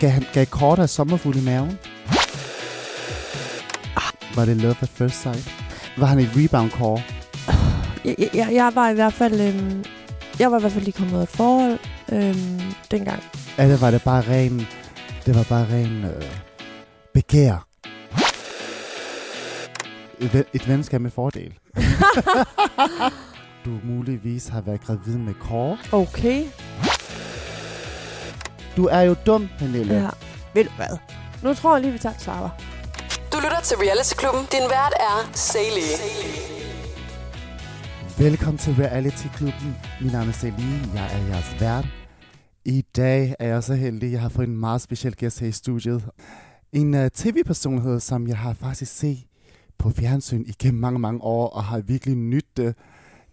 Gav, han, gav Kort af sommerfugl i maven? Var det love at first sight? Var han et rebound core? Jeg, jeg, jeg var i hvert fald... Øhm, jeg var i hvert fald lige kommet ud af et forhold øhm, dengang. Eller var det bare ren... Det var bare ren øh, begær? Et, et venskab med fordel. du muligvis har været gravid med Kåre. Okay. Du er jo dum, Pernille. Ja. Ved du hvad? Nu tror jeg lige, vi tager et. Du lytter til Reality Klubben. Din vært er Sally. Velkommen til Reality Klubben. Min navn er Celine. Jeg er jeres vært. I dag er jeg så heldig, jeg har fået en meget speciel gæst her i studiet. En uh, tv-personlighed, som jeg har faktisk set på fjernsyn igennem mange, mange år, og har virkelig nydt det.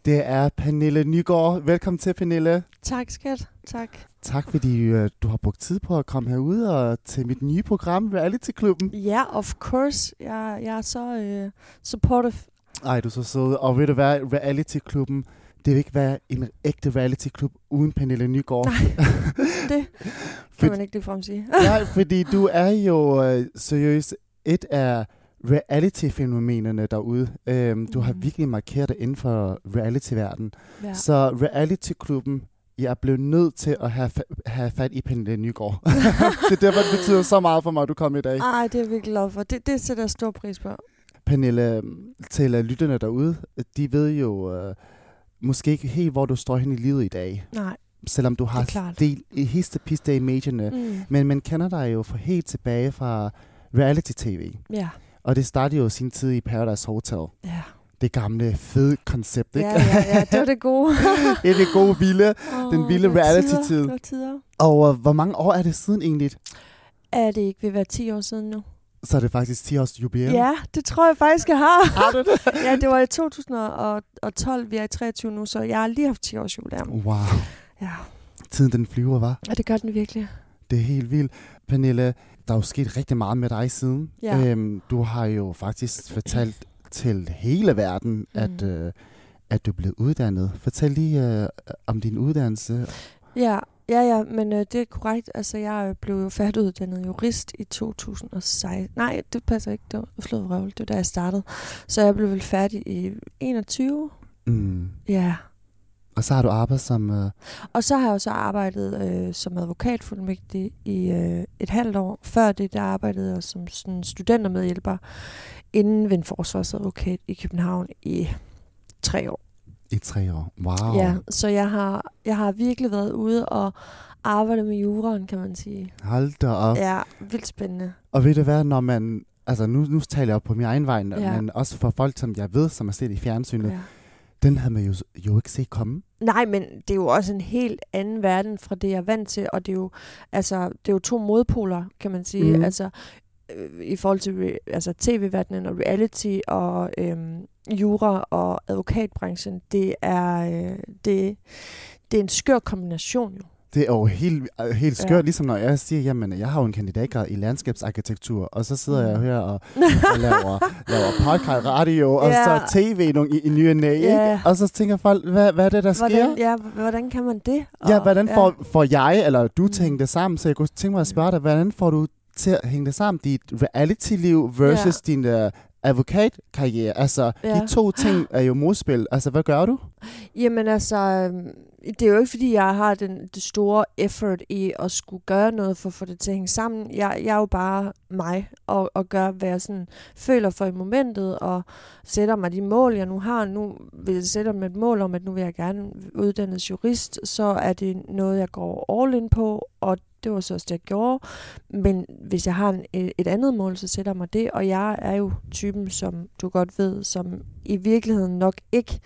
Det er Pernille Nygaard. Velkommen til, Pernille. Tak, skat. Tak. Tak, fordi uh, du har brugt tid på at komme herud og til mit nye program, Reality Klubben. Ja, of course. Jeg, jeg er så øh, supportive. Ej, du er så sød. Og ved du hvad, Reality Klubben, det vil ikke være en ægte reality klub uden Pernille Nygaard. Nej, det kan man ikke ligefrem sige. Nej, fordi du er jo øh, seriøst et af reality-fænomenerne derude. Øhm, du har Mhm. virkelig markeret dig inden for reality-verdenen. Ja. Så reality-klubben, jeg er blevet nødt til at have, fa- have fat i Pernille Nygaard. det er derfor, det betyder så meget for mig, at du kom i dag. Ej, det er jeg virkelig glad for. Det, det sætter jeg stor pris på. Pernille, til uh, lytterne derude, de ved jo uh, måske ikke helt, hvor du står hen i livet i dag. Nej. Selvom du Det har del i histe piste i medierne. Mm. Men man kender dig jo fra helt tilbage fra reality-tv. Ja, Og det startede jo sin tid i Paradise Hotel. ja. Det gamle, fede koncept, ikke? Ja, ja, ja, det var det gode. det er det gode, vilde. Den Åh, vilde reality-tid. Og uh, hvor mange år er det siden egentlig? Er det ikke ved at være 10 år siden nu? Så er det faktisk 10 års jubilæum. Ja, det tror jeg faktisk, jeg har. Har du det? ja, det var i 2012, vi er i 23 nu, så jeg har lige haft 10 års jubilæum. Wow. Ja, Tiden den flyver, var. og det gør den virkelig. Det er helt vildt. Pernille, der er jo sket rigtig meget med dig siden. Ja. Øhm, du har jo faktisk fortalt til hele verden, mm. at, øh, at du blev uddannet. Fortæl lige øh, om din uddannelse. Ja, ja, ja, men øh, det er korrekt. Altså, jeg øh, blev jo færdiguddannet jurist i 2016. Nej, det passer ikke. Det var flået røvel. Det var da jeg startede. Så jeg blev vel færdig i 21. Mm. Ja. Og så har du arbejdet som... Øh, Og så har jeg jo så arbejdet øh, som advokatfuldmægtig i øh, et halvt år. Før det, der arbejdede jeg som sådan studentermedhjælper inden ved en forsvarsadvokat i København i tre år. i tre år. Wow. Ja, så jeg har, jeg har virkelig været ude og arbejde med juraen, kan man sige. Hold da op. Ja. Vildt spændende. Og ved du hvad, når man... Altså, nu, nu taler jeg jo på min egen vej, ja. men også for folk, som jeg ved, som har set i fjernsynet, ja. Den havde man jo, jo ikke set komme. Nej, men det er jo også en helt anden verden fra det, jeg er vant til, og det er jo, altså, det er jo to modpoler, kan man sige. Mm. Altså, øh, i forhold til re- altså, tv-verdenen og reality og øhm, jura og advokatbranchen, det er, øh, det, det er en skør kombination jo. Det er jo helt, øh, helt skørt, Ja. ja. ligesom når jeg siger, jamen, jeg har jo en kandidatgrad i landskabsarkitektur, og så sidder jeg Mm. her og, og laver, laver podcast, radio, og Ja. så tv nogle, i, i ny og næ, Ja. Og så tænker folk, hvad, hvad er det, der sker? Hvordan, ja, hvordan kan man det? Ja, Og- hvordan får, får jeg, eller du Mm. til hænge det sammen? Så jeg kunne tænke mig at spørge dig, hvordan får du til at hænge det sammen? Dit reality-liv versus Ja. din uh, advokatkarriere. Altså, Ja. de to ting er jo modspil. Altså, hvad gør du? Jamen altså, øhm, det er jo ikke fordi, jeg har den, det store effort i at skulle gøre noget for at få det til at hænge sammen. Jeg, jeg er jo bare mig og, og gør, hvad jeg sådan føler for i momentet og sætter mig de mål, jeg nu har. Nu vil jeg sætte mig et mål om, at nu vil jeg gerne uddannes jurist, så er det noget, jeg går all in på, og det var så også det, jeg gjorde. Men hvis jeg har en, et et andet mål, så sætter jeg mig det, og jeg er jo typen, som du godt ved, som i virkeligheden nok ikke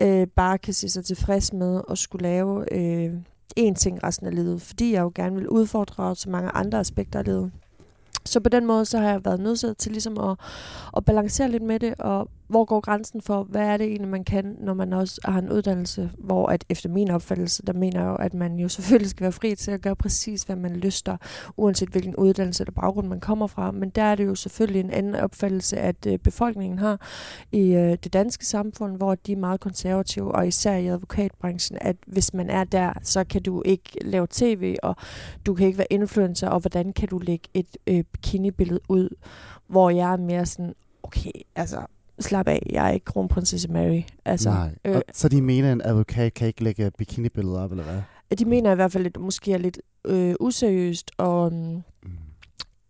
øh, bare kan se sig tilfreds med at skulle lave øh, én ting resten af livet, fordi jeg jo gerne vil udfordre så mange andre aspekter af livet. Så på den måde, så har jeg været nødsaget til ligesom at, at balancere lidt med det, og hvor går grænsen for, hvad er det egentlig, man kan, når man også har en uddannelse, hvor at efter min opfattelse, der mener jeg jo, at man jo selvfølgelig skal være fri til at gøre præcis, hvad man lyster, uanset hvilken uddannelse eller baggrund man kommer fra. Men der er det jo selvfølgelig en anden opfattelse, at øh, befolkningen har i øh, det danske samfund, hvor de er meget konservative, og især i advokatbranchen, at hvis man er der, så kan du ikke lave tv, og du kan ikke være influencer, og hvordan kan du lægge et øh, bikinibillede ud, hvor jeg er mere sådan, okay, altså slap af, jeg er ikke kronprinsesse Mary. Altså, Nej. øh, Og, så de mener, at en advokat kan ikke lægge bikinibilleder op, eller hvad? de mener i hvert fald, at det måske er lidt øh, useriøst og mm,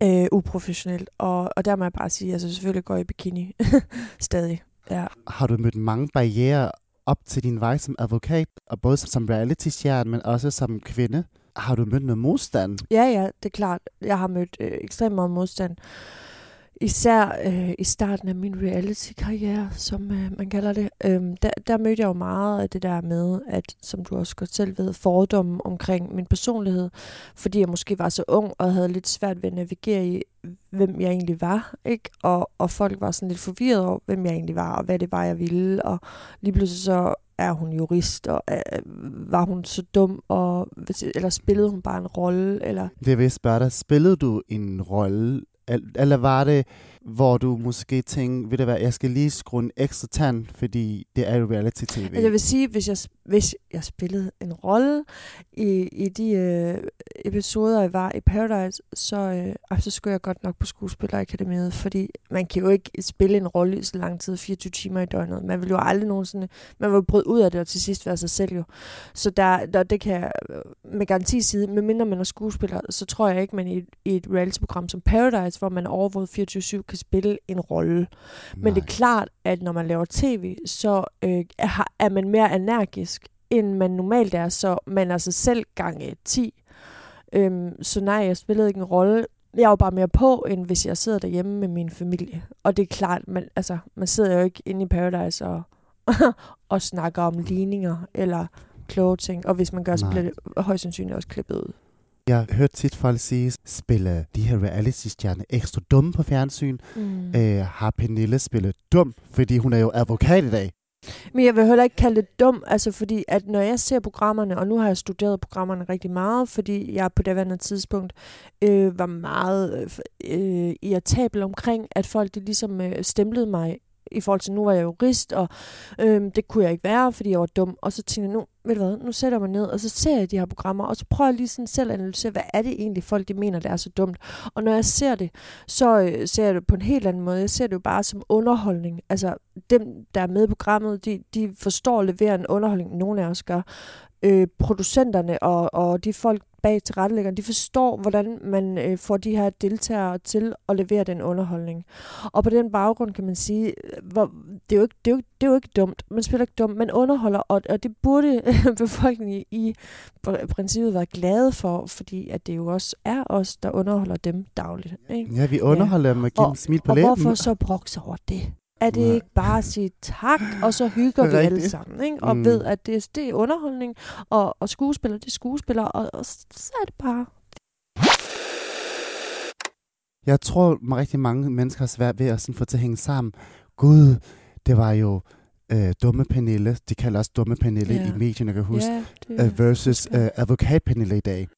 Mm. øh, uprofessionelt. Og, og der må jeg bare sige, at altså, selvfølgelig går jeg i bikini stadig. Ja. Har du mødt mange barriere op til din vej som advokat, og både som reality-stjerne, men også som kvinde? Har du mødt noget modstand? ja, ja, det er klart. Jeg har mødt øh, ekstremt meget modstand. Især øh, i starten af min reality-karriere, som øh, man kalder det. øh, der, der mødte jeg jo meget af det der med, at, som du også godt selv ved, fordomme omkring min personlighed. Fordi jeg måske var så ung og havde lidt svært ved at navigere i, hvem jeg egentlig var. Ikke? Og, og folk var sådan lidt forvirret over, hvem jeg egentlig var, og hvad det var, jeg ville. Og lige pludselig så er hun jurist, og øh, var hun så dum, og, eller spillede hun bare en rolle, eller Det vil jeg spørge dig. Spillede du en rolle, Al- eller hvor du måske tænker, ved du hvad, jeg skal lige skrue en ekstra tand, fordi det er jo reality-tv? Altså, jeg vil sige, hvis jeg, hvis jeg spillede en rolle i, i de øh, episoder, jeg var i Paradise, så, øh, så skulle jeg godt nok på skuespillerakademiet, fordi man kan jo ikke spille en rolle i så lang tid, 24 timer i døgnet. Man vil jo aldrig nogensinde, man vil jo bryde ud af det og til sidst være sig selv jo. Så der, der, det kan jeg øh, med garanti sige, medmindre man er skuespiller, så tror jeg ikke, man i, i et reality-program som Paradise, hvor man er overvåget 24-7, kan spille en rolle. Men det er klart, at når man laver tv, så øh, er, man mere energisk, end man normalt er, så man er sig selv gange 10. Øhm, så nej, jeg spillede ikke en rolle. Jeg var bare mere på, end hvis jeg sidder derhjemme med min familie. Og det er klart, man, altså, man sidder jo ikke inde i Paradise og, og snakker om ligninger eller kloge ting. Og hvis man gør, så Nej. bliver det højst sandsynligt også klippet ud. Jeg har hørt tit folk sige, spiller de her reality-stjerner ekstra dumme på fjernsyn? Mm. Øh, har Pernille spillet dum, fordi hun er jo advokat i dag? Men jeg vil heller ikke kalde det dum, altså fordi at når jeg ser programmerne, og nu har jeg studeret programmerne rigtig meget, fordi jeg på andet tidspunkt øh, var meget øh, irritabel omkring, at folk de ligesom øh, stemplede mig i forhold til, nu var jeg jurist, og øh, det kunne jeg ikke være, fordi jeg var dum. Og så tænkte jeg, nu, ved du hvad, nu sætter jeg mig ned, og så ser jeg de her programmer, og så prøver jeg lige sådan selv at analysere, hvad er det egentlig, folk de mener, det er så dumt. Og når jeg ser det, så øh, ser jeg det på en helt anden måde. Jeg ser det jo bare som underholdning. Altså, dem, der er med i programmet, de, de forstår at levere en underholdning, nogen af os gør. Øh, producenterne og, og de folk bag tilrettelæggeren, de forstår, hvordan man øh, får de her deltagere til at levere den underholdning. Og på den baggrund kan man sige, øh, hvor, det, er jo ikke, det, er jo, ikke- det er jo ikke dumt. Man spiller ikke dumt, man underholder, og, og det burde befolkningen i, i pr- princippet være glade for, fordi at det jo også er os, der underholder dem dagligt. Ikke? Ja, vi underholder ja. med at give dem smil på og læben. hvorfor så brokse over det? Er det Nej. ikke bare at sige tak, og så hygger vi alle sammen, ikke? Og Mm. ved, at det, det er underholdning, og, og skuespiller, det er skuespiller, og, og så er det bare... Jeg tror, rigtig mange mennesker har svært ved at sådan få til at hænge sammen. Gud, det var jo øh, dumme Pernille. De kalder også dumme Pernille Ja. i medierne, jeg kan huske. Ja, det, øh, versus øh, advokat Pernille i dag.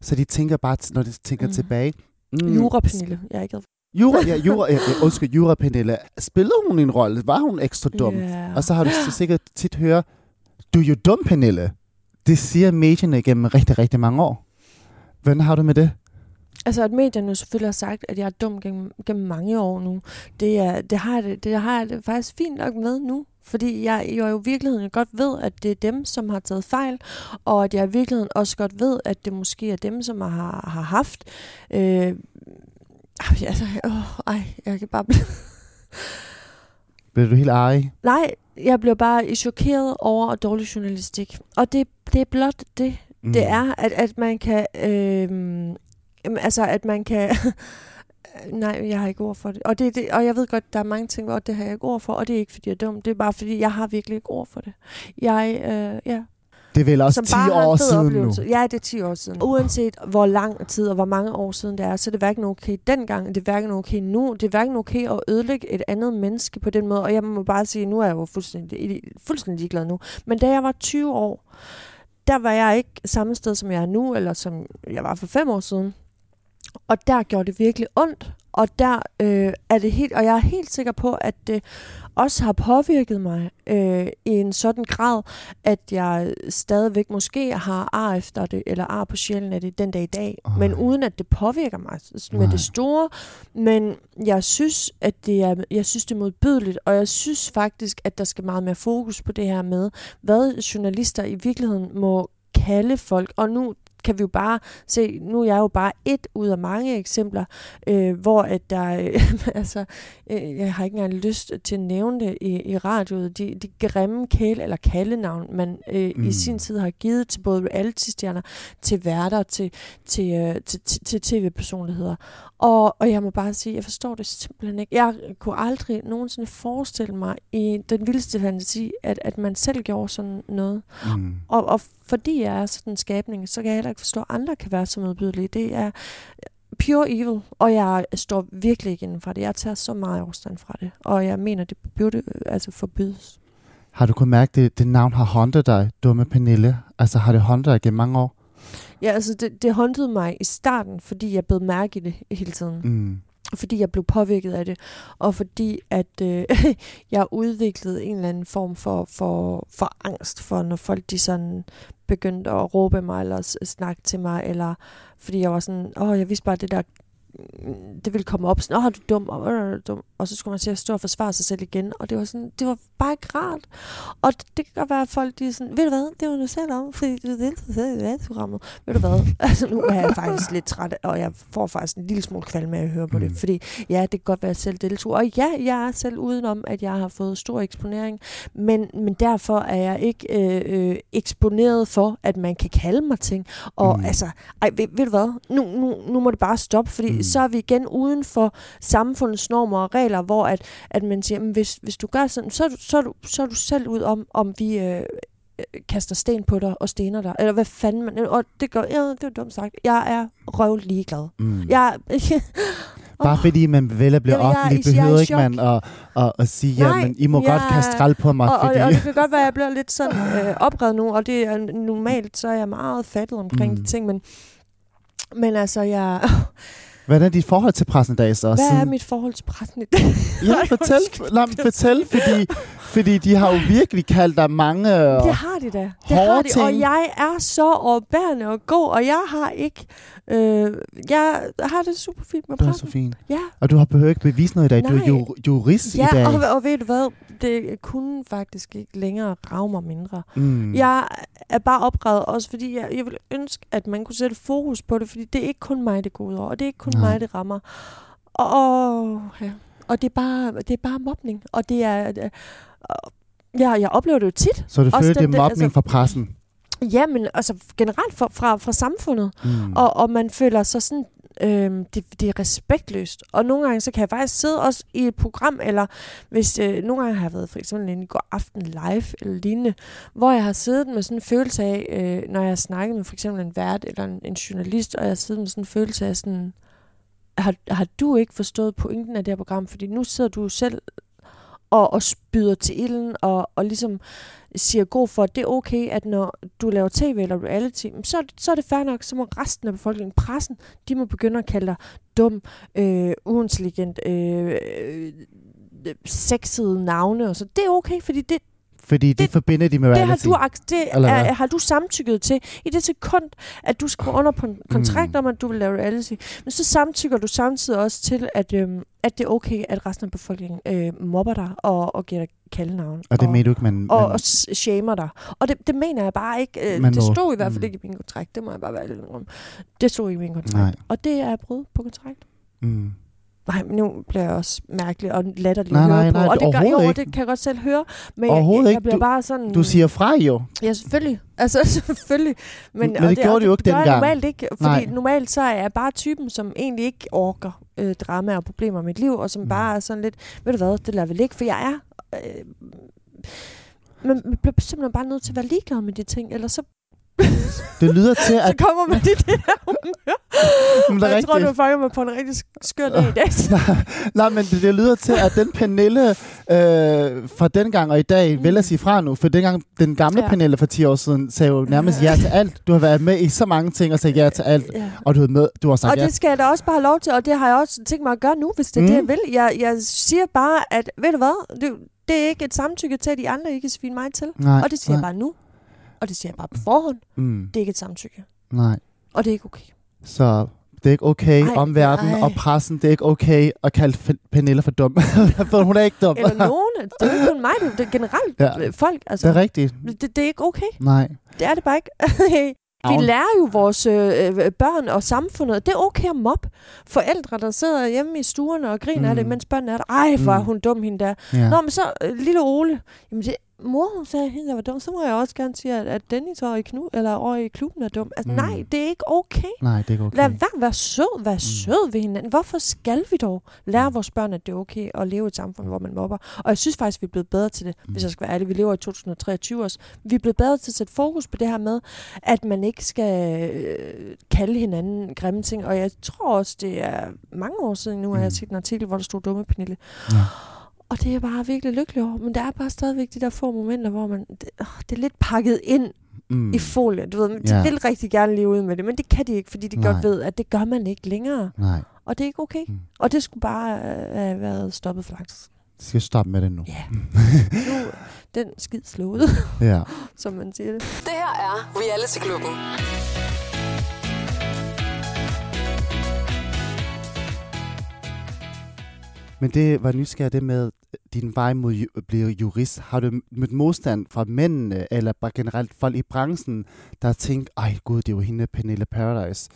Så de tænker bare, når de tænker. Mm. tilbage... Mm, Jura Pernille. Jeg er ikke Jura, ja, jura, ja, undskyld, Jura Pernille. Spillede hun en rolle? Var hun ekstra dum? Ja. Og så har du så sikkert tit høre, du er jo dum, Pernille. Det siger medierne gennem rigtig, rigtig mange år. Hvordan har du med det? Altså, at medierne selvfølgelig har sagt, at jeg er dum gennem, gennem mange år nu, det, er, det, har jeg det, det har jeg det faktisk fint nok med nu. Fordi jeg, jeg jo i virkeligheden godt ved, at det er dem, som har taget fejl, og at jeg i virkeligheden også godt ved, at det måske er dem, som har, har haft... Øh, ej, altså, åh, ej, jeg kan bare blive... Bliver du helt arg? Nej, jeg bliver bare chokeret over dårlig journalistik. Og det, det er blot det. Mm. Det er, at, at man kan... Øh, altså, at man kan... Nej, jeg har ikke ord for det. Og, det, det. og jeg ved godt, der er mange ting, hvor det har jeg ikke ord for, og det er ikke, fordi jeg er dum. Det er bare, fordi jeg har virkelig ikke ord for det. Jeg, øh, ja. Det er vel også som 10 bare har en år siden oplevelse. nu. Ja, det er 10 år siden. Uanset hvor lang tid og hvor mange år siden det er, så er det hverken okay dengang, det er hverken okay nu, det er hverken okay at ødelægge et andet menneske på den måde. Og jeg må bare sige, nu er jeg jo fuldstændig, fuldstændig ligeglad nu. Men da jeg var 20 år, der var jeg ikke samme sted, som jeg er nu, eller som jeg var for fem år siden. Og der gjorde det virkelig ondt. Og der øh, er det helt, og jeg er helt sikker på, at det også har påvirket mig øh, i en sådan grad, at jeg stadigvæk måske har ar efter det, eller ar på sjælen af det den dag i dag, Ej. men uden at det påvirker mig med Nej. det store. Men jeg synes, at det er, jeg synes, det er modbydeligt, og jeg synes faktisk, at der skal meget mere fokus på det her med, hvad journalister i virkeligheden må kalde folk. Og nu kan vi jo bare se, nu er jeg jo bare et ud af mange eksempler, øh, hvor at der, øh, altså, øh, jeg har ikke engang lyst til at nævne det i, i radioet, de, de grimme kæle- eller kaldenavn, man øh, mm. I sin tid har givet til både reality-stjerner, til værter, til, til, øh, til, til, til tv-personligheder. Og, og jeg må bare sige, jeg forstår det simpelthen ikke. Jeg kunne aldrig nogensinde forestille mig i den vildeste fantasi, at, at man selv gjorde sådan noget. Mm. Og, og fordi jeg er sådan en skabning, så kan jeg heller ikke forstå, at andre kan være så modbydelige. Det er pure evil, og jeg står virkelig ikke inden for det. Jeg tager så meget afstand fra det, og jeg mener, det burde øh, altså forbydes. Har du kunnet mærke, at det, det navn har håndtet dig, dumme Pernille? Altså har det håndtet dig gennem mange år? Ja, altså det, det håndtede mig i starten, fordi jeg blev mærke i det hele tiden. Mm fordi jeg blev påvirket af det, og fordi at øh, jeg udviklede en eller anden form for, for, for angst for, når folk de sådan begyndte at råbe mig, eller snakke til mig, eller fordi jeg var sådan, åh, jeg vidste bare, det der, det ville komme op, sådan, åh, du er dum, og, øh, du dum. og så skulle man til at stå og forsvare sig selv igen, og det var sådan, det var bare ikke rart. Og det, det kan godt være, at folk de er sådan, ved du hvad, det var du selv om, fordi du er interesseret i valgprogrammet. Ved du hvad, altså nu er jeg faktisk lidt træt, og jeg får faktisk en lille smule kvalme med at høre på det, Mm. fordi ja, det kan godt være, at jeg selv deltog, og ja, jeg er selv udenom, at jeg har fået stor eksponering, men, men derfor er jeg ikke øh, øh, eksponeret for, at man kan kalde mig ting, og mm. altså, ej, ved, ved du hvad, nu, nu, nu må det bare stoppe, fordi Mm. Mm. så er vi igen uden for samfundets normer og regler, hvor at, at man siger, "Men hvis, hvis du gør sådan, så så er du, så er du selv ud om, om vi øh, øh, kaster sten på dig og stener dig, eller hvad fanden man, og det gør, ja, det er dumt sagt, jeg er røv ligeglad. Mm. Jeg, Bare fordi man vælger at blive Jamen, offentlig, er behøver ikke man at, at, at sige, Nej, at I må jeg- godt kaste skrald på mig, og, og, fordi... og det kan godt være, at jeg bliver lidt sådan øh, oprevet nu, og det er normalt, så er jeg meget fattet omkring mm. de ting, men, men altså, jeg, Hvordan er dit forhold til pressen i dag så? hvad er mit forhold til pressen i dag? Ja, fortæl, lad mig fortæl, fordi, fordi de har jo virkelig kaldt dig mange... Det har de da. Det har de, og ting. jeg er så overbærende og god, og jeg har ikke... Øh, jeg har det super fint med Det er pressen. så fint. Ja, Og du har behøvet ikke bevise noget i dag. Du er Nej. jo jurist i ja dag. og, og ved du hvad? Det kunne faktisk ikke længere rave mig mindre. Mm. Jeg er bare oprevet også, fordi jeg, jeg vil ønske, at man kunne sætte fokus på det, fordi det er ikke kun mig, det går ud over, og det er ikke kun Nej. Nej. mig, det rammer. Og, og, ja. og det, er bare, det er bare mobning, og det er... øh, Ja, jeg oplever det jo tit. Så du føler, det er mobning altså- fra pressen? Ja, men altså generelt fra, fra, fra samfundet. Mm. Og, og man føler sig sådan, øhm, det, det er respektløst. Og nogle gange, så kan jeg faktisk sidde også i et program, eller hvis øh, nogle gange har jeg været for eksempel i går aften live eller lignende, hvor jeg har siddet med sådan en følelse af, øh, når jeg har snakket med for eksempel en vært eller en, en journalist, og jeg har siddet med sådan en følelse af sådan, har, har du ikke forstået pointen af det her program? Fordi nu sidder du selv og, og spyder til ilden, og, og ligesom siger god for, at det er okay, at når du laver tv eller reality, så, så er det fair nok, så må resten af befolkningen, pressen, de må begynde at kalde dig dum, øh, uintelligent, øh, øh, sexede navne og så. Det er okay, fordi det, fordi det, det- forbinder de med det, har, reality. du, det er, har du samtykket til i det sekund, at du skriver under på en kontrakt Mm. om, at du vil lave reality. Men så samtykker du samtidig også til, at, øhm, at det er okay, at resten af befolkningen øh, mobber dig og, og giver dig kaldenavn. Og det mener du ikke, man... og, man og shamer dig. Og det, det mener jeg bare ikke. Øh, det må. stod i hvert fald Mm. ikke i min kontrakt. Det må jeg bare være lidt om. Det stod ikke i min kontrakt. Nej. Og det er brud på kontrakt. mm. Nej, men nu bliver jeg også mærkelig og latterlig Nej, høre nej, på. nej, og det, gør, jo, ikke. det kan jeg godt selv høre. Men jeg, Overhovedet jeg, ikke. jeg bliver Du- bare sådan... Du siger fra jo. Ja, selvfølgelig. Altså, selvfølgelig. Men, Men og det gjorde og du jo ikke det gør dengang. normalt ikke, fordi Nej. normalt så er jeg bare typen, som egentlig ikke orker øh, drama og problemer i mit liv, og som Mm. bare er sådan lidt, ved du hvad, det lader vi ligge, for jeg er... Øh, Men man bliver simpelthen bare nødt til at være ligeglad med de ting, ellers så, Det lyder til, så at... kommer man i det her humør. Men det Og er jeg tror, rigtigt. du fanger mig på en rigtig sk- skør dag i dag. Nej, men det, det lyder til, at den Pernille øh, fra dengang og i dag mm. vælger at sige fra nu. For dengang, den gamle ja. Pernille for 10 år siden sagde jo nærmest ja til alt. Du har været med i så mange ting og sagt ja til alt. Ja. Og du med, du har sagt Og ja. det skal jeg da også bare have lov til, og det har jeg også tænkt mig at gøre nu, hvis det er Mm. mm. det, jeg vil. Jeg, jeg siger bare, at ved du hvad, det, det er ikke et samtykke til, at de andre ikke kan svine mig til. Nej, og det siger nej. jeg bare nu. Og det siger jeg bare på forhånd. Mm, Det er ikke et samtykke. nej. Og det er ikke okay. Så det er ikke okay Ej, om verden ej. og pressen. Det er ikke okay at kalde Pernille for dum. for hun er ikke dum. Eller nogen. Det er ikke kun mig, det er- er generelt Ja. folk. Altså, Det er rigtigt. det, det er ikke okay. Nej. Det er det bare ikke. Vi lærer jo vores øh, øh, børn og samfundet. Det er okay at mobbe. Forældre, der sidder hjemme i stuerne og griner mm. af det, mens børnene er der. Ej, hvor er Mm. hun dum, hende der. Ja. Nå, men så øh, lille Ole. Jamen, det, mor, hun sagde, hende der var dum. Så må jeg også gerne sige, at, at Dennis over i, knu, eller over i klubben er dum. Altså, Mm. mm. nej, det er ikke okay. Nej, det er ikke okay. Lad være, vær sød, vær mm. sød ved hinanden. Hvorfor skal vi dog lære vores børn, at det er okay at leve i et samfund, hvor man mobber? Og jeg synes faktisk, vi er blevet bedre til det, mm. hvis jeg skal være ærlig. Vi lever i 2023 også. Vi er blevet bedre til at sætte fokus på det her med, at man ikke skal øh, kalde hinanden grimme ting. Og jeg tror også, det er mange år siden nu, at jeg har Mm. set en artikel, hvor der stod dumme Pernille. Ja. Og det er jeg bare virkelig lykkelig over. Men der er bare stadigvæk de der få momenter, hvor man, det, det er lidt pakket ind Mm. i folie. Du ved, de Ja. vil rigtig gerne leve ud med det, men det kan de ikke, fordi de Nej. godt ved, at det gør man ikke længere. Nej. Og det er ikke okay. Mm. Og det skulle bare øh, have været stoppet for lang tid. siden. Du skal stoppe med det nu. Ja. Nu den skid slået, Ja. som man siger det. Det her er Reality Klubben. Men det var nysgerrig det med din vej mod ju- at blive jurist. Har du mødt modstand fra mændene, eller bare generelt folk i branchen, der har tænkt, ej gud, det er jo hende Pernille Paradise.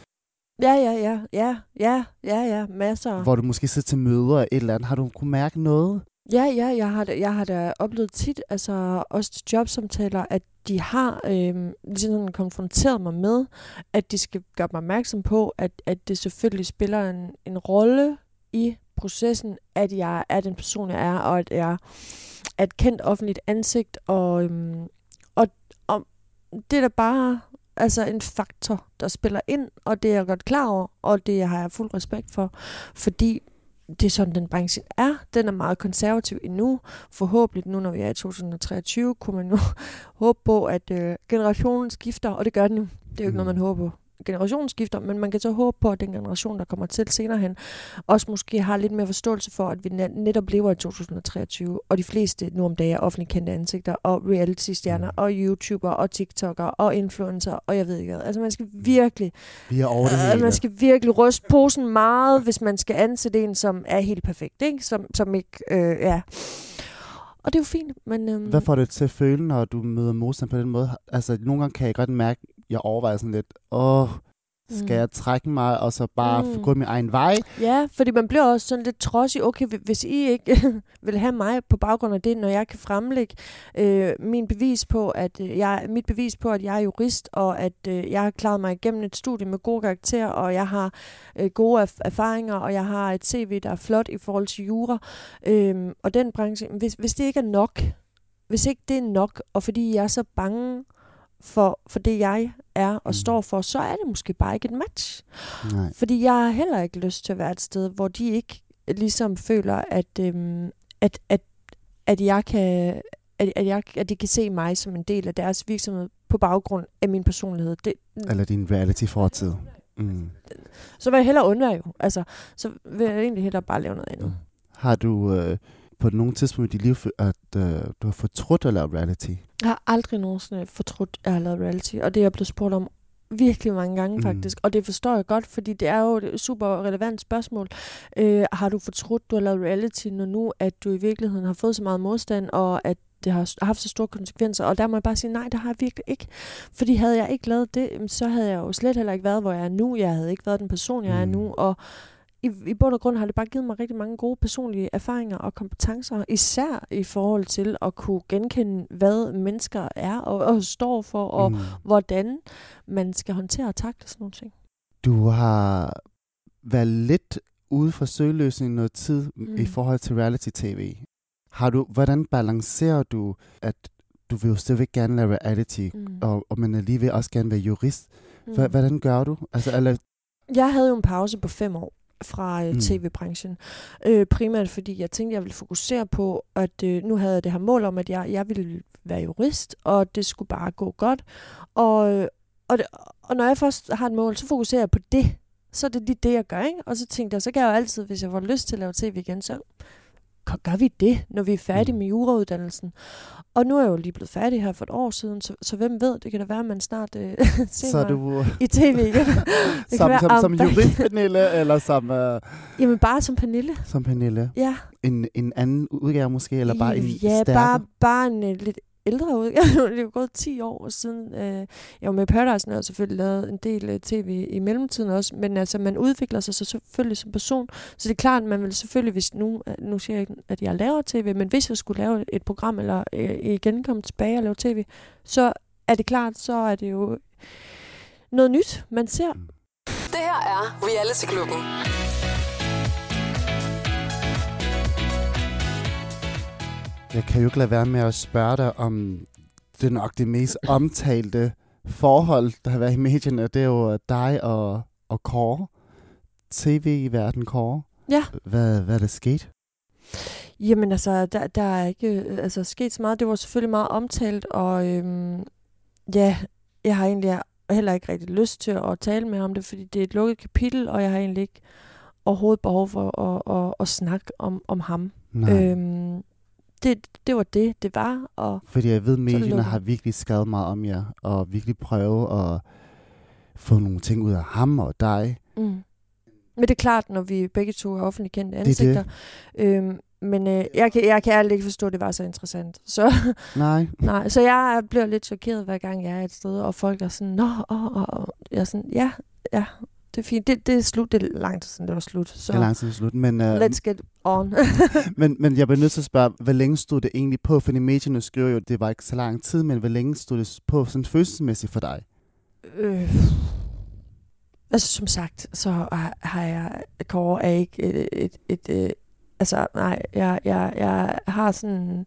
Ja, ja, ja, ja, ja, ja, ja, masser. Hvor du måske sidder til møder eller et eller andet. Har du kunne mærke noget? Ja, ja, jeg har, da, jeg har da oplevet tit, altså også til jobsamtaler, at de har øh, ligesom sådan konfronteret mig med, at de skal gøre mig opmærksom på, at, at det selvfølgelig spiller en, en rolle i processen, at jeg er den person, jeg er, og at jeg er et kendt offentligt ansigt, og, øhm, og, og det er da bare altså en faktor, der spiller ind, og det er jeg godt klar over, og det har jeg fuld respekt for, fordi det er sådan, den branche er. Den er meget konservativ endnu. Forhåbentlig nu, når vi er i 2023, kunne man nu håbe på, at øh, generationen skifter, og det gør den jo. Det er jo ikke Mm. noget, man håber på. Generationen skifter, men man kan så håbe på, at den generation, der kommer til senere hen, også måske har lidt mere forståelse for, at vi net- netop lever i 2023, og de fleste nu om dagen er offentligt kendte ansigter, og reality-stjerner, Mm. og YouTuber, og TikToker, og influencer, og jeg ved ikke hvad. Altså man skal virkelig Vi er over det Øh, hele. man skal virkelig ryste posen meget, hvis man skal ansætte en, som er helt perfekt, ikke? Som, som ikke, øh, ja. Og det er jo fint, men... Øhm, Hvad får det til at føle, når du møder modstand på den måde? Altså, nogle gange kan jeg godt mærke, jeg overvejer sådan lidt, åh, skal Mm. jeg trække mig, og så bare Mm. gå min egen vej? Ja, fordi man bliver også sådan lidt trodsig. Okay, hvi- hvis I ikke vil have mig på baggrund af det, når jeg kan fremlægge øh, min bevis på, at øh, jeg, mit bevis på, at jeg er jurist, og at øh, jeg har klaret mig igennem et studie med gode karakterer, og jeg har øh, gode erf- erfaringer, og jeg har et CV, der er flot i forhold til jura, øh, og den branche, hvis, hvis det ikke er nok, hvis ikke det er nok, og fordi jeg er så bange for, for det, jeg er og Mm. står for, så er det måske bare ikke et match. Nej. Fordi jeg har heller ikke lyst til at være et sted, hvor de ikke ligesom føler, at, øhm, at, at, at jeg kan at, at, jeg, at de kan se mig som en del af deres virksomhed på baggrund af min personlighed. Det, Eller din reality-fortid. Mm. så vil jeg hellere undvære jo. Altså, så vil jeg egentlig hellere bare lave noget andet. Har du øh, på nogle tidspunkt i dit liv, at øh, du har fortrudt at lave reality? Jeg har aldrig nogensinde fortrudt, at jeg har lavet reality, og det er jeg blevet spurgt om virkelig mange gange Mm. faktisk, og det forstår jeg godt, fordi det er jo et super relevant spørgsmål. Øh, har du fortrudt, du har lavet reality, når nu, at du i virkeligheden har fået så meget modstand, og at det har haft så store konsekvenser, og der må jeg bare sige, nej, det har jeg virkelig ikke. Fordi havde jeg ikke lavet det, så havde jeg jo slet heller ikke været, hvor jeg er nu. Jeg havde ikke været den person, jeg er Mm. nu, og i, i bund og grund har det bare givet mig rigtig mange gode personlige erfaringer og kompetencer, især i forhold til at kunne genkende, hvad mennesker er og, og står for, og Mm. hvordan man skal håndtere og takle sådan nogle ting. Du har været lidt ude for søgeløsning noget tid mm. i Mm. forhold til reality-tv. Har du, hvordan balancerer du, at du vil jo stadigvæk gerne lave reality, Mm. og, og man alligevel også gerne være jurist. Mm. Hva, hvordan gør du? Altså, eller, Jeg havde jo en pause på fem år fra øh, Mm. tv-branchen. Øh, primært fordi jeg tænkte, jeg ville fokusere på, at øh, nu havde jeg det her mål om, at jeg, jeg ville være jurist, og det skulle bare gå godt. Og, øh, og, det, og når jeg først har et mål, så fokuserer jeg på det. Så er det lige det, jeg gør, ikke? Og så tænkte jeg, så kan jeg jo altid, hvis jeg får lyst til at lave tv igen, så gør- vi det, når vi er færdige Mm. med jurauddannelsen. Og nu er jeg jo lige blevet færdig her for et år siden, så, så hvem ved, det kan da være, at man snart øh, ser så mig du i tv igen. Som, være, som, som om der- jurist, Pernille, eller som, uh, Jamen bare som Pernille. som Pernille? Ja, En, en anden udgave måske, eller bare en ja, stærkere? bare, bare en uh, lidt ældre ud. det er jo gået 10 år siden. Øh, jeg var med Paradise, og jeg har selvfølgelig lavet en del øh, tv i mellemtiden også. Men altså, man udvikler sig så selvfølgelig som person. Så det er klart, at man vil selvfølgelig, hvis nu, øh, nu siger jeg ikke, at jeg laver tv, men hvis jeg skulle lave et program, eller øh, igen komme tilbage og lave tv, så er det klart, så er det jo noget nyt, man ser. Mm. Det her er Reality Klubben. Jeg kan jo ikke lade være med at spørge dig om det er nok det mest omtalte forhold, der har været i medierne. Det er jo dig og, og Kåre. TV i verden, Kåre. Ja. Hvad, hvad er der sket? Jamen altså, der, der er ikke øh, altså, sket så meget. Det var selvfølgelig meget omtalt, og øhm, ja, jeg har egentlig heller ikke rigtig lyst til at tale mere om det, fordi det er et lukket kapitel, og jeg har egentlig ikke overhovedet behov for at, at, at snakke om, om ham. Nej. Øhm, det, det var det, det var, og Fordi jeg ved, medierne lukker. har virkelig skrevet meget om jer, og virkelig prøvet at få nogle ting ud af ham og dig. mm. Men det er klart, når vi begge to er offentligt kendte det. ansigter. Øhm, men øh, jeg, kan, jeg kan ærligt ikke forstå, at det var så interessant. Så Nej. Nej, så jeg bliver lidt chokeret, hver gang jeg er et sted, og folk er sådan, nå, åh, åh, åh. Jeg er sådan, ja, ja, det er fint. Det, det er slut, det er lang tid siden, det var slut. Så Det er lang tid slut. Men, uh, let's get on. men, men jeg bliver nødt til at spørge, hvor længe stod det egentlig på? Fordi medierne skriver jo, at det var ikke så lang tid, men hvor længe stod det på sådan følelsesmæssigt for dig? øh, altså, som sagt, så har, jeg, Kåre er ikke et, et, et, et altså, nej, jeg, jeg, jeg har sådan,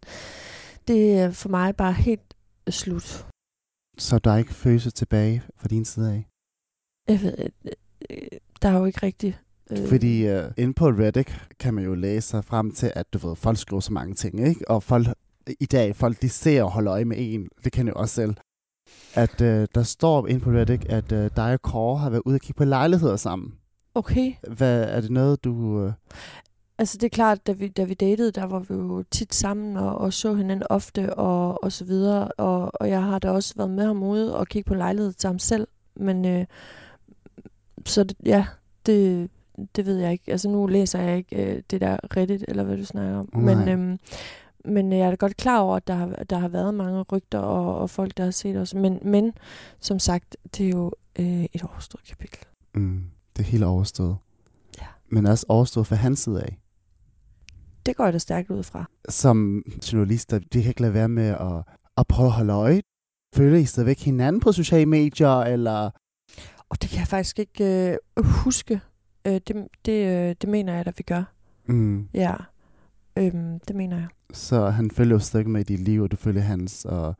det er for mig bare helt slut. Så der er ikke følelser tilbage fra din side af? Jeg ved, øh, øh, der er jo ikke rigtig... Øh, Fordi uh, inde på Reddit kan man jo læse sig frem til, at du ved, folk skriver så mange ting, ikke? Og folk, i dag, folk de ser og holder øje med en, det kan jo også selv. At uh, der står inde på Reddit, at uh, dig og Kåre har været ude og kigge på lejligheder sammen. Okay. Hvad, er det noget, du... Uh, Altså det er klart, da vi, da vi datede, der var vi jo tit sammen og, og så hinanden ofte og, og så videre. Og, og jeg har da også været med ham ude og kigge på lejlighed til ham selv. Men øh, så det, ja, det, det ved jeg ikke. Altså nu læser jeg ikke øh, det der Reddit, eller hvad du snakker om. Nej. Men, øhm, men jeg er da godt klar over, at der har, der har været mange rygter og, og folk, der har set os. Men, men som sagt, det er jo øh, et overstået kapitel. mm, det er helt overstået. Ja. Men også overstået fra hans side af. Det går jeg da stærkt ud fra. Som journalister, de kan ikke lade være med at, at prøve at holde øje. Føler I stadigvæk hinanden på sociale medier, eller... Og det kan jeg faktisk ikke øh, huske. Øh, det, det, øh, det mener jeg, at vi gør. Mm. Ja, øhm, det mener jeg. Så han følger jo stadig med i dit liv, og du følger hans, og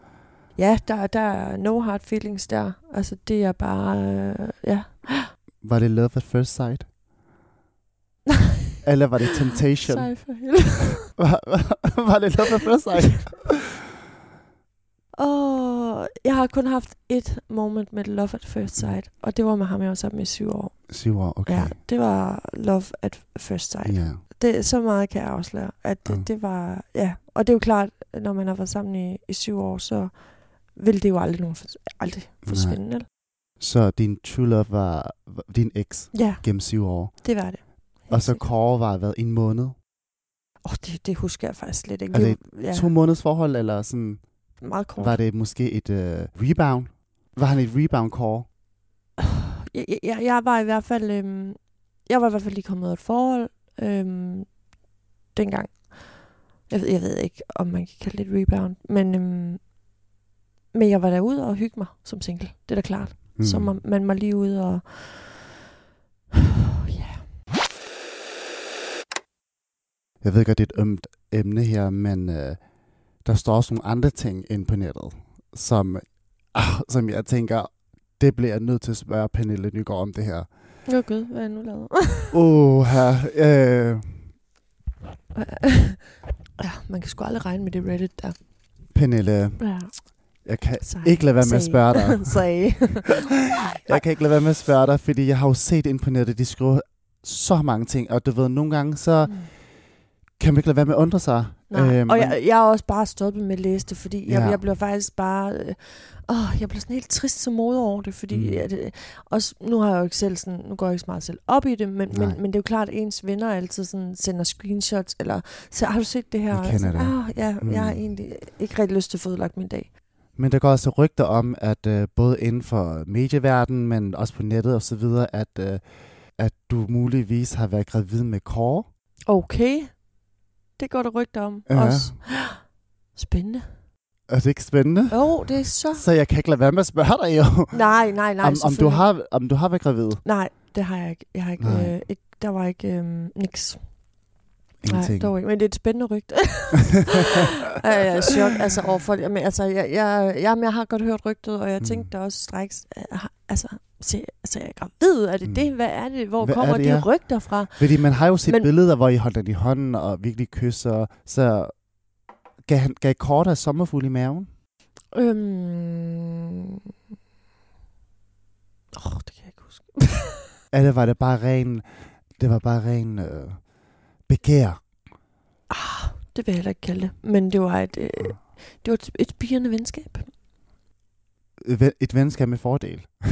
Ja, der, der er no hard feelings der. Altså, det er bare... Øh, ja. var det love at first sight? Eller var det temptation? Sej for helvede. var, var det love at first sight? Åh, jeg har kun haft et moment med love at first sight, og det var med ham, jeg var sammen med i syv år. Syv år, okay. Ja, det var love at first sight. ja. Det, så meget kan jeg afsløre, at det, Mm. det var... Ja, og det er jo klart, når man har været sammen i, i syv år, så vil det jo aldrig, nogen, aldrig forsvinde. vel? Så din true love var, var din eks Ja, gennem syv år. det var det. Og så Kåre var hvad, en måned? Oh, det, det husker jeg faktisk slet ikke. Er det ja, To måneders forhold, eller sådan, meget kort. var det måske et uh, rebound? Var han et rebound Kåre? Jeg, jeg, jeg var i hvert fald... Øhm, jeg var i hvert fald lige kommet ud af et forhold øhm, dengang. Jeg ved, jeg ved ikke, om man kan kalde det et rebound. Men, øhm, men jeg var derude og hygge mig som single. Det er da klart. Mm. Så man, man var lige ude og... Ja. Jeg ved godt, det er et ømt emne her, men uh, der står også nogle andre ting ind på nettet, som, ah, som jeg tænker, det bliver jeg nødt til at spørge Pernille Nygaard om det her. Åh oh, gud, hvad er nu lavet? Åh, her. Øh, ja, man kan sgu aldrig regne med det Reddit der. Pernille, Ja, jeg kan Sej. ikke lade være med at spørge dig. Sag. Jeg kan ikke lade være med at spørge dig, fordi jeg har jo set ind på nettet, de skriver så mange ting, og du ved, nogle gange så kan man ikke lade være med at undre sig. Nej. Øhm, og jeg, jeg er også bare stoppet med at læse det, fordi jeg, Ja. jeg bliver faktisk bare... Øh, åh, jeg bliver sådan helt trist som moder over det, fordi Mm. mm. at, øh, også, nu har jeg jo ikke selv sådan, nu går jeg ikke så meget selv op i det, men, Nej. men, men det er jo klart, at ens venner altid sådan sender screenshots, eller så har du set det her? Jeg kender det. Ah, ja, Mm. jeg har egentlig ikke rigtig lyst til at få udlagt min dag. Men der går også rygter om, at øh, både inden for medieverdenen, men også på nettet og så videre, at, øh, at du muligvis har været gravid med Kåre. Okay, det går der rygter om Ja. også. Spændende. Er det ikke spændende? Jo, oh, det er så... Så jeg kan ikke lade være med at spørge dig jo, Nej, nej, nej, om, om, du har, om du har været gravid. Nej, det har jeg ikke. Jeg har ikke, Nej. øh, ikke der var ikke øh, niks. Nej, Ingenting. dog ikke. Men det er et spændende rygte. jeg er chok altså, overfor. Jamen, altså, jeg, jeg, jamen, jeg har godt hørt rygtet, og jeg Mm. tænkte også straks, øh, har- altså, se, altså, jeg er gravid, er det Mm. det? Hvad er det? Hvor Hvad er kommer det, de ja? rygter fra? Fordi man har jo set Men... Men- billeder, hvor I holdt den i hånden og virkelig kysser. Så gav, han, gav dig sommerfugl i maven? Øhm... Åh, oh, det kan jeg ikke huske. Eller var det bare ren, det var bare ren øh, begær? ah, det vil jeg heller ikke kalde det. Men det var et, øh, det var et, et spirende venskab. Et ven- Et venskab med fordel.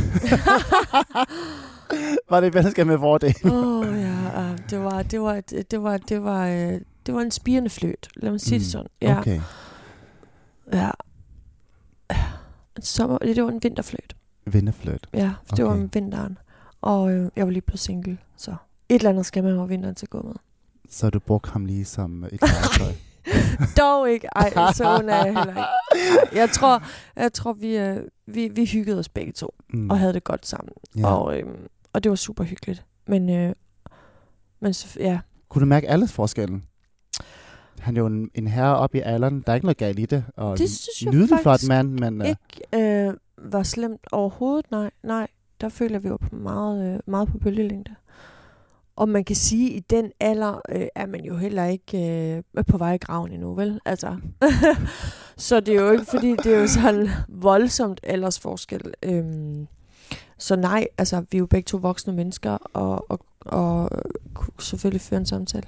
var det et venskab med fordel? Åh oh, ja, uh, det var det var et, det var det var øh, det var en spirende fløt. Lad mig sige Mm, det sådan. Ja. Okay. Ja. En sommer, det var en vinterfløjt. Vindefløjt. Ja, for det var Okay. om vinteren. Og øh, jeg var lige blevet single, så et eller andet skal man over vinteren til at gå med. Så du brugte ham lige som et legetøj. Dog ikke. Ej, så er jeg heller ikke. Ej, Jeg tror, jeg tror vi, øh, vi, vi hyggede os begge to, Mm. og havde det godt sammen. ja. Og, øh, og det var super hyggeligt. Men, øh, men så, ja, Kunne du mærke alles forskellen? Han er jo en, en herre op i alderen. Der er ikke noget galt i det. Og Det synes jeg nydelig flot mand, men øh, ikke øh, var slemt overhovedet. Nej, nej. Der føler vi var på meget, øh, meget på bølgelængde. Og man kan sige, at i den alder øh, er man jo heller ikke øh, på vej i graven endnu, vel? Altså. så det er jo ikke, fordi det er jo sådan voldsomt aldersforskel. Øhm, så nej, altså, vi er jo begge to voksne mennesker, og, og, og kunne selvfølgelig føre en samtale.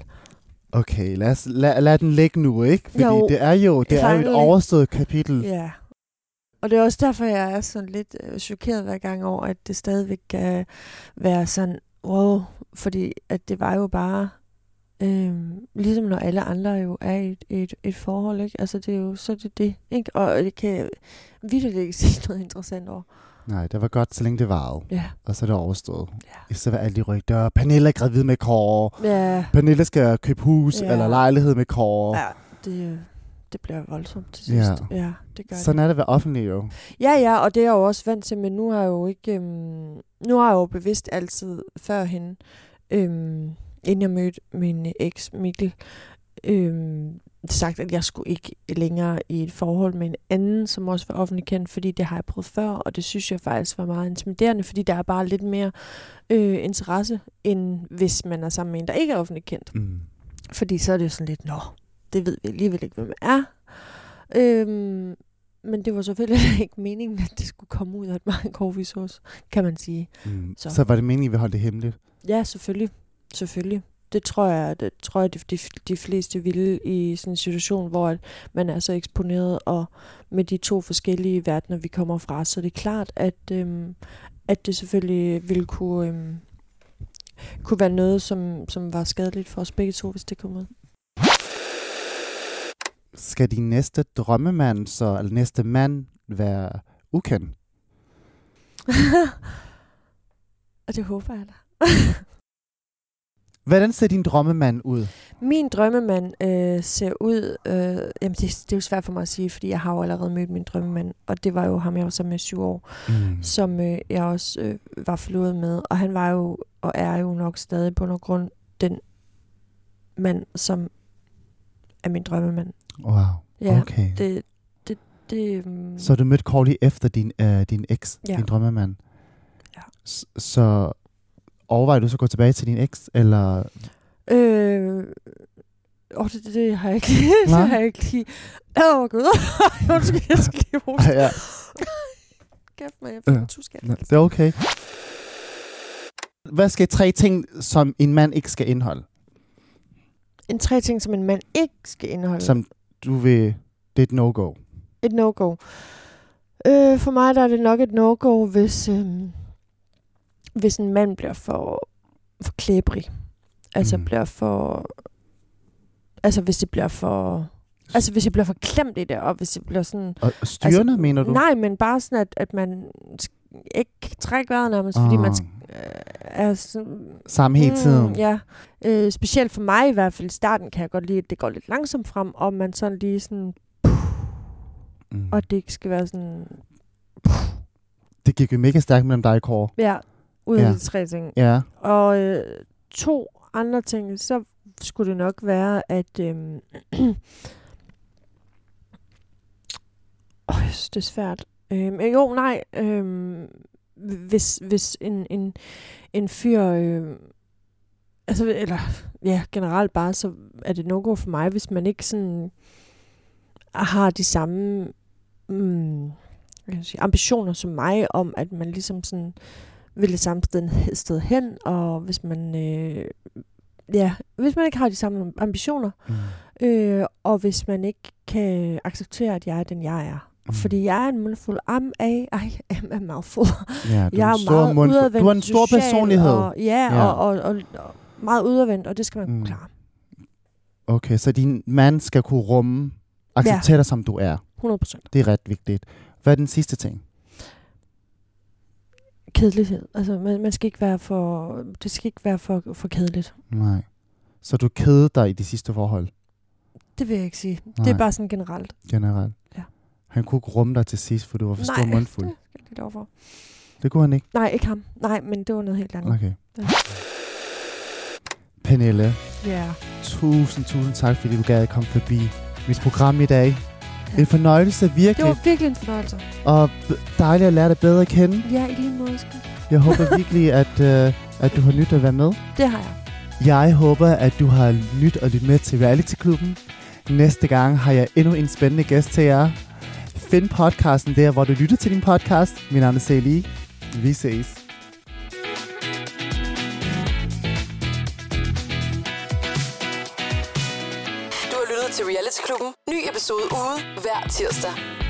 okay, lad, os, lad, lad den ligge nu, ikke? Fordi Jo, det er jo, det er jo et overstået kapitel. Ja. Og det er også derfor, jeg er sådan lidt øh, chokeret hver gang over, at det stadigvæk kan være sådan, wow, fordi at det var jo bare, øh, ligesom når alle andre jo er i et, et, et forhold, ikke? Altså det er jo, så det det, ikke? Og det kan jeg virkelig ikke sige noget interessant over. Nej, det var godt, så længe det varede. Ja. Og så er det overstået. Ja. Stedet for alle de rygter. Pernille er gravid med Kåre. Ja, Pernille skal købe hus Ja. eller lejlighed med Kåre. ja det, det bliver voldsomt til Ja. sidst. Ja, det gør det. Sådan er det være offentlig jo. Ja, ja, og det er jeg jo også vant til, men nu har jeg jo ikke, øhm, nu har jeg jo bevidst altid førhen, øhm, inden jeg mødte min eks Mikkel, øhm, sagt, at jeg skulle ikke længere i et forhold med en anden, som også var offentlig kendt, fordi det har jeg prøvet før, og det synes jeg faktisk var meget intimiderende, fordi der er bare lidt mere øh, interesse, end hvis man er sammen med en, der ikke er offentlig kendt. Mm. Fordi så er det jo sådan lidt, nå, det ved vi alligevel ikke, hvem er. Øhm, men det var selvfølgelig ikke meningen, at det skulle komme ud af et meget korvisås, kan man sige. Mm. Så. Så. var det meningen, at vi holdt det hemmeligt? Ja, selvfølgelig. Selvfølgelig. Det tror jeg, det tror jeg, de, de, de fleste ville i sådan en situation, hvor man er så eksponeret, og med de to forskellige verdener, vi kommer fra, så det er klart, at, øhm, at det selvfølgelig ville kunne, øhm, kunne være noget, som, som var skadeligt for os begge to, hvis det kom ud. Skal din næste drømmemand, så, eller næste mand, være ukendt? og det håber jeg da. Hvordan ser din drømmemand ud? Min drømmemand øh, ser ud... Øh, jamen, det, det er jo svært for mig at sige, fordi jeg har jo allerede mødt min drømmemand, og det var jo ham, jeg var sammen med syv år, Mm. som øh, jeg også øh, var forlovet med. Og han var jo, og er jo nok stadig på noget grund, den mand, som er min drømmemand. Wow. Ja, okay. det, det, det, um, Så du mødte Corley efter din, øh, din eks, Ja. din drømmemand? Ja. S- så overvejer du så at gå tilbage til din eks, eller... Øh, åh, det, det, det har jeg ikke det har jeg ikke lige. Åh, oh, gud. Undskyld, jeg skal lige hoste. ja, Kæft mig, jeg fik en tuskab. det er okay. Hvad skal tre ting, som en mand ikke skal indeholde? En tre ting, som en mand ikke skal indeholde. Som du vil... Det er et no-go. Et no-go. Øh, for mig der er det nok et no-go, hvis, øh, hvis en mand bliver for, for klæbrig. Altså Mm. bliver for... Altså hvis det bliver for... Altså hvis jeg bliver for klemt i det, og hvis jeg bliver sådan... Og styrende, altså, mener du? Nej, men bare sådan, at, at man ikke trække vejret nærmest, fordi man Ah. øh, er sådan... Sammen hele tiden. Mm, ja. Øh, specielt for mig i hvert fald i starten kan jeg godt lide, at det går lidt langsomt frem, og man sådan lige sådan... Mm. Og det ikke skal være sådan... Det gik jo mega stærkt mellem dig og Kåre. Ja, ud af Ja. ja. de tre ting. Ja. Og øh, to andre ting, så skulle det nok være, at... Øh, oh, jeg synes, det er svært. Øh, men jo, nej. Øh, hvis, hvis en, en, en fyr... Øh, altså, eller ja, generelt bare, så er det no for mig, hvis man ikke sådan har de samme mm, jeg sige, ambitioner som mig om, at man ligesom sådan vil det samme sted, sted hen, og hvis man øh, ja, hvis man ikke har de samme ambitioner, Mm. øh, og hvis man ikke kan acceptere, at jeg er den, jeg er. Mm. Fordi jeg er en mundfuld. I'm a, I am a mouthful. Ja, du jeg er er en stor meget udadvendt Du har en stor social, personlighed. Og, ja, Ja. ja. Og, og, og, og, meget udadvendt, og det skal man Mm. klare. Okay, så din mand skal kunne rumme, acceptere dig, som du er. 100 procent. Det er ret vigtigt. Hvad er den sidste ting? Kedelighed. Altså, man, man skal ikke være for, det skal ikke være for, for kedeligt. Nej. Så du kædede dig i de sidste forhold, Det vil jeg ikke sige. Det Nej. er bare sådan generelt. generelt? Ja. Han kunne ikke rumme dig til sidst, for du var for stor Nej, mundfuld. det skal jeg lidt overfor. Det kunne han ikke? Nej, ikke ham. Nej, men det var noget helt andet. Okay. Ja. Pernille, Ja. tusind, tusind tak, fordi du gad at komme forbi mit program i dag. En fornøjelse, Det virkelig. var virkelig en fornøjelse. Og dejligt at lære dig bedre at kende. Ja, i lige måde. sgu. Jeg håber virkelig, at, øh, at du har nyt at være med. Det har jeg. Jeg håber, at du har nyt at lytte med til Reality Klubben. Næste gang har jeg endnu en spændende gæst til jer finde podcasten der, hvor du lytter til din podcast. Min navn er Sally. Vi ses. Du har lyttet til Reality Klubben. Ny episode ude hver tirsdag.